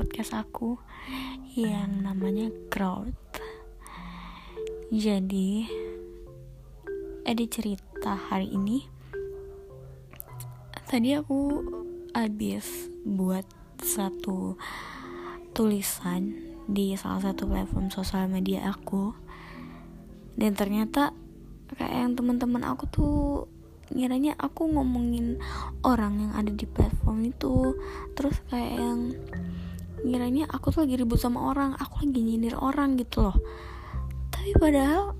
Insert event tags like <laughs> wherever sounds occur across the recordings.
podcast aku yang namanya Growth. Jadi ada cerita hari ini. Tadi aku habis buat satu tulisan di salah satu platform sosial media aku dan ternyata kayak yang teman-teman aku tuh ngiranya aku ngomongin orang yang ada di platform itu terus kayak yang ngiranya aku tuh lagi ribut sama orang aku lagi nyindir orang gitu loh. Tapi padahal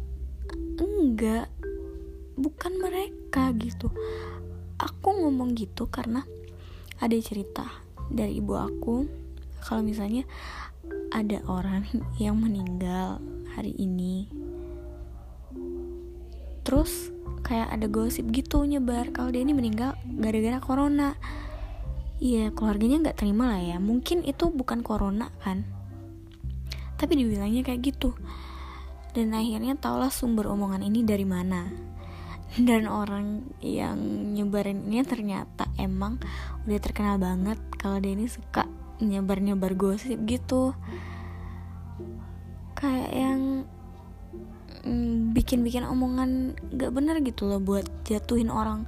enggak. Bukan mereka gitu. Aku ngomong gitu karena ada cerita dari ibu aku. Kalau misalnya ada orang <laughs> yang meninggal hari ini terus kayak ada gosip gitu nyebar kalau dia ini meninggal gara-gara corona Iya keluarganya nggak terima lah ya. Mungkin itu bukan corona kan? Tapi dibilangnya kayak gitu. Dan akhirnya taulah sumber omongan ini dari mana. <laughs> Dan orang yang nyebarin ini ternyata emang udah terkenal banget kalau dia ini suka nyebar-nyebar gosip gitu. Kayak yang mm, bikin-bikin omongan gak bener gitu loh buat jatuhin orang.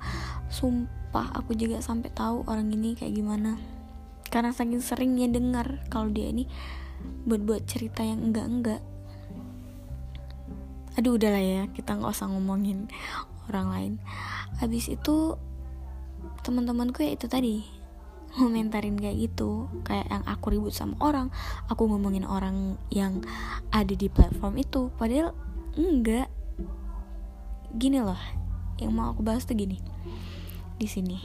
Sumpah aku juga sampai tahu orang ini kayak gimana. Karena saking seringnya dengar kalau dia ini buat-buat cerita yang enggak-enggak. Aduh udahlah ya kita nggak usah ngomongin orang lain. Habis itu teman-temanku ya itu tadi komentarin kayak gitu. Kayak yang aku ribut sama orang aku ngomongin orang yang ada di platform itu. Padahal enggak. Gini loh yang mau aku bahas tuh gini di sini.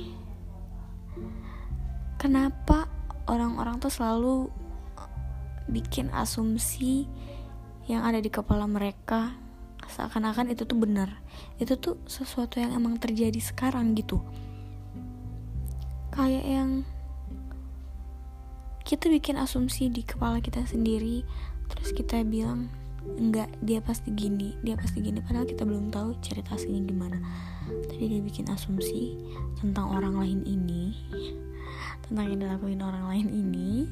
Kenapa orang-orang tuh selalu bikin asumsi yang ada di kepala mereka? Seakan-akan itu tuh benar. Itu tuh sesuatu yang emang terjadi sekarang gitu. Kayak yang kita bikin asumsi di kepala kita sendiri terus kita bilang enggak dia pasti gini dia pasti gini. Padahal kita belum tahu cerita aslinya gimana tadi dia bikin asumsi tentang orang lain ini tentang yang dilakuin orang lain ini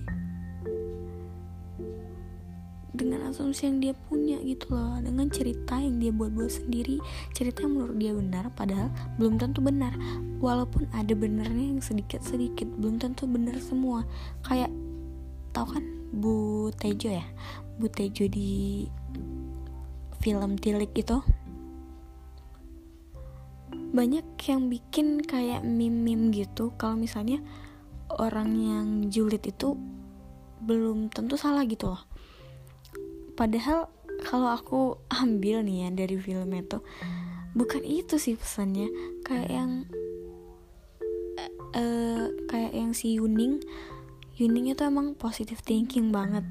dengan asumsi yang dia punya gitu loh dengan cerita yang dia buat-buat sendiri cerita yang menurut dia benar padahal belum tentu benar. Walaupun ada benernya yang sedikit-sedikit belum tentu benar semua. Kayak tahu kan Bu Tejo ya? Bu Tejo di film Tilik itu banyak yang bikin kayak meme-meme gitu. Kalau misalnya orang yang julid itu belum tentu salah gitu loh. Padahal kalau aku <laughs> ambil nih ya dari film itu bukan itu sih pesannya. Kayak yang uh, kayak yang si Yuning. Yuning itu emang positive thinking banget.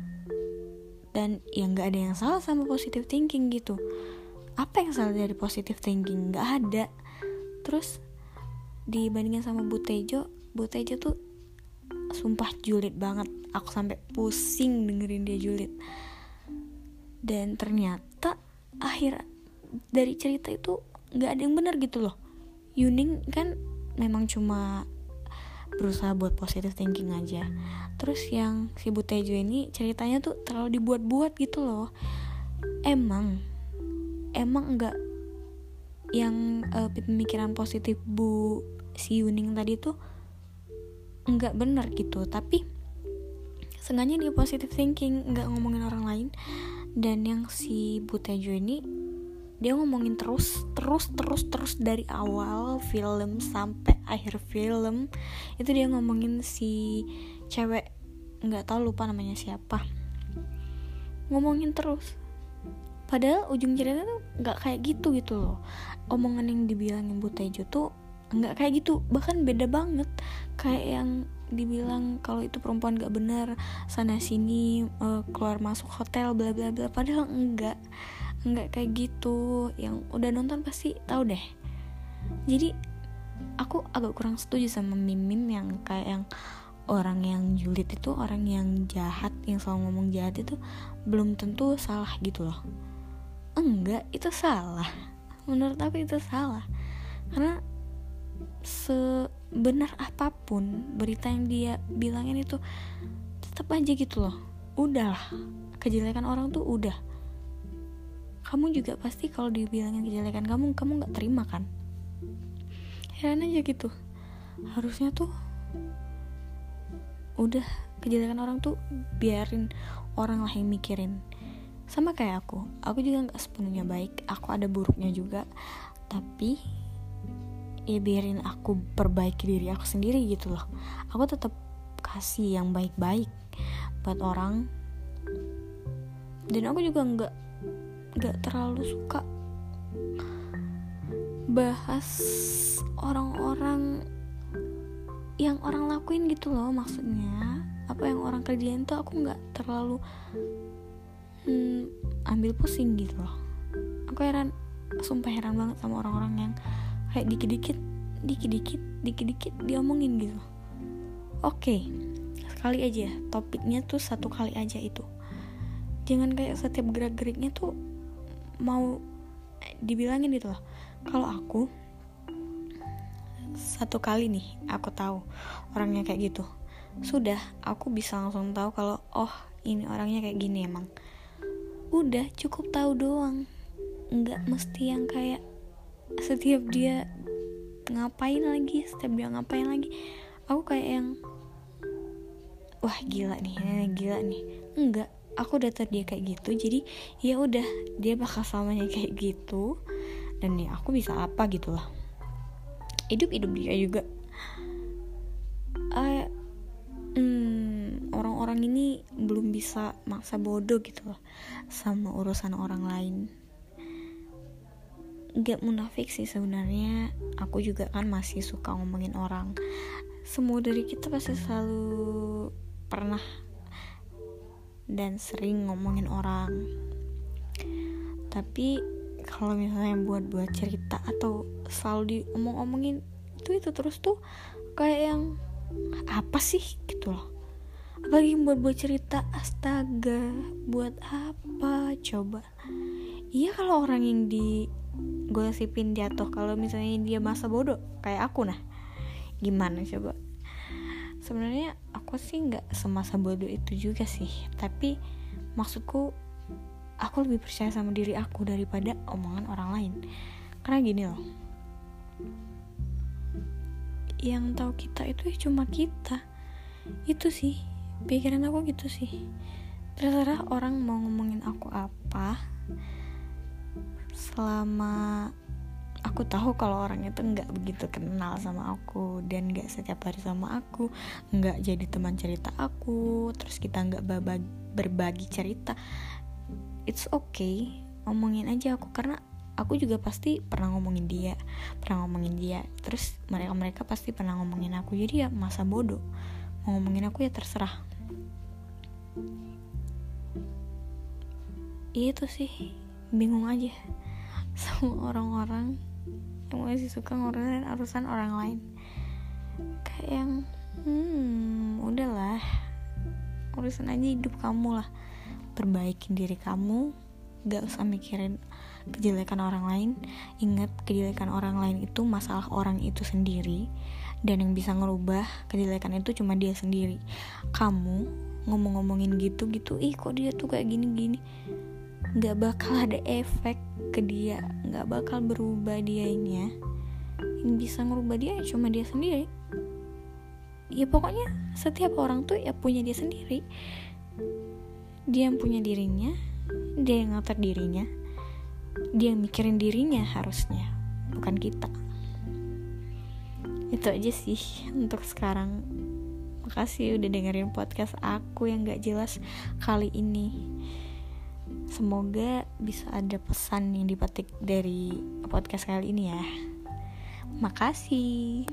Dan ya nggak ada yang salah sama positive thinking gitu. Apa yang salah dari positive thinking? Nggak ada terus dibandingin sama Bu Tejo Bu Tejo tuh sumpah julid banget. Aku sampai pusing dengerin dia julid. Dan ternyata akhir dari cerita itu nggak ada yang benar gitu loh. Yuning kan memang cuma berusaha buat positive thinking aja. Terus yang si Butejo ini ceritanya tuh terlalu dibuat-buat gitu loh. Emang emang enggak yang uh, pemikiran positif Bu si Yuning tadi tuh enggak benar gitu. Tapi sengaja dia positive thinking nggak ngomongin orang lain. Dan yang si Butejo ini dia ngomongin terus terus terus terus dari awal film sampai akhir film itu dia ngomongin si cewek nggak tahu lupa namanya siapa ngomongin terus padahal ujung cerita tuh nggak kayak gitu gitu loh. Omongan yang dibilangin Butejo tuh nggak kayak gitu bahkan beda banget. Kayak yang dibilang kalau itu perempuan gak benar sana sini uh, keluar masuk hotel bla bla bla. Padahal enggak enggak kayak gitu. Yang udah nonton pasti tahu deh. Jadi aku agak kurang setuju sama mimim yang kayak yang orang yang julid itu orang yang jahat yang selalu ngomong jahat itu belum tentu salah gitu loh enggak itu salah. Menurut aku itu salah. Karena sebenar apa pun berita yang dia bilangin itu tetap aja gitu loh. Udahlah kejelekan orang tuh udah. Kamu juga pasti kalau dibilangin kejelekan kamu kamu nggak terima kan? Heran aja gitu. Harusnya tuh udah kejelekan orang tuh biarin orang lah yang mikirin sama kayak aku aku juga nggak sepenuhnya baik aku ada buruknya juga. Tapi ya biarin aku perbaiki diri aku sendiri gitu loh. Aku tetap kasih yang baik-baik buat orang. Dan aku juga nggak nggak terlalu suka bahas orang-orang yang orang lakuin gitu loh maksudnya. Apa yang orang kerjain tuh aku nggak terlalu hmm, ambil pusing gitu loh. Aku heran sumpah heran banget sama orang-orang yang kayak dikit-dikit dikit-dikit dikit-dikit diomongin gitu. Oke okay, sekali aja topiknya tuh satu kali aja itu. Jangan kayak setiap gerak-geriknya tuh mau dibilangin gitu loh. Kalau aku satu kali nih aku tahu orangnya kayak gitu. Sudah aku bisa langsung tahu kalau oh ini orangnya kayak gini emang udah cukup tahu doang. Nggak mesti yang kayak setiap dia ngapain lagi setiap dia ngapain lagi. Aku kayak yang wah gila nih ini gila nih. Enggak aku udah tahu dia kayak gitu jadi ya udah dia bakal selamanya kayak gitu. Dan ya aku bisa apa gitu lah. Hidup hidup dia juga. Uh, orang-orang ini belum bisa maksa bodoh gitu loh sama urusan orang lain. Gak munafik sih sebenarnya. Aku juga kan masih suka ngomongin orang. Semua dari kita pasti selalu pernah dan sering ngomongin orang. Tapi kalau misalnya buat buat cerita atau selalu diomong-omongin itu itu terus tuh kayak yang apa sih? gitu loh apalagi buat buat cerita astaga buat apa coba. Iya kalau orang yang di gosipin jatuh kalau misalnya dia masa bodoh kayak aku nah. Gimana coba? Sebenarnya aku sih nggak semasa bodoh itu juga sih. Tapi maksudku aku lebih percaya sama diri aku daripada omongan orang lain. Karena gini loh. Yang tahu kita itu ya cuma kita. Itu sih pikiran aku gitu sih. Terserah orang mau ngomongin aku apa. Selama aku tahu kalau orang itu nggak begitu kenal sama aku dan nggak setiap hari sama aku nggak jadi teman cerita aku terus kita nggak berbagi cerita it's okay. Ngomongin aja aku karena aku juga pasti pernah ngomongin dia pernah ngomongin dia. Terus mereka mereka pasti pernah ngomongin aku jadi ya masa bodoh mau ngomongin aku ya terserah. Itu sih bingung aja <laughs> sama orang-orang yang masih suka ngurusin urusan orang lain. Kayak yang hmm udahlah urusan aja hidup kamu lah. Perbaikin diri kamu gak usah mikirin kejelekan orang lain. Ingat kejelekan orang lain itu masalah orang itu sendiri dan yang bisa ngerubah kejelekan itu cuma dia sendiri. Kamu ngomong-ngomongin gitu gitu ih kok dia tuh kayak gini-gini? Nggak bakal ada efek ke dia nggak bakal berubah dianya. Yang bisa ngerubah dia ya cuma dia sendiri. Ya pokoknya setiap orang tuh ya punya dia sendiri. Dia yang punya dirinya dia yang ngatur dirinya dia yang mikirin dirinya harusnya bukan kita itu aja sih untuk sekarang makasih udah dengerin podcast aku yang gak jelas kali ini Semoga bisa ada pesan yang dipetik dari podcast kali ini ya. Makasih.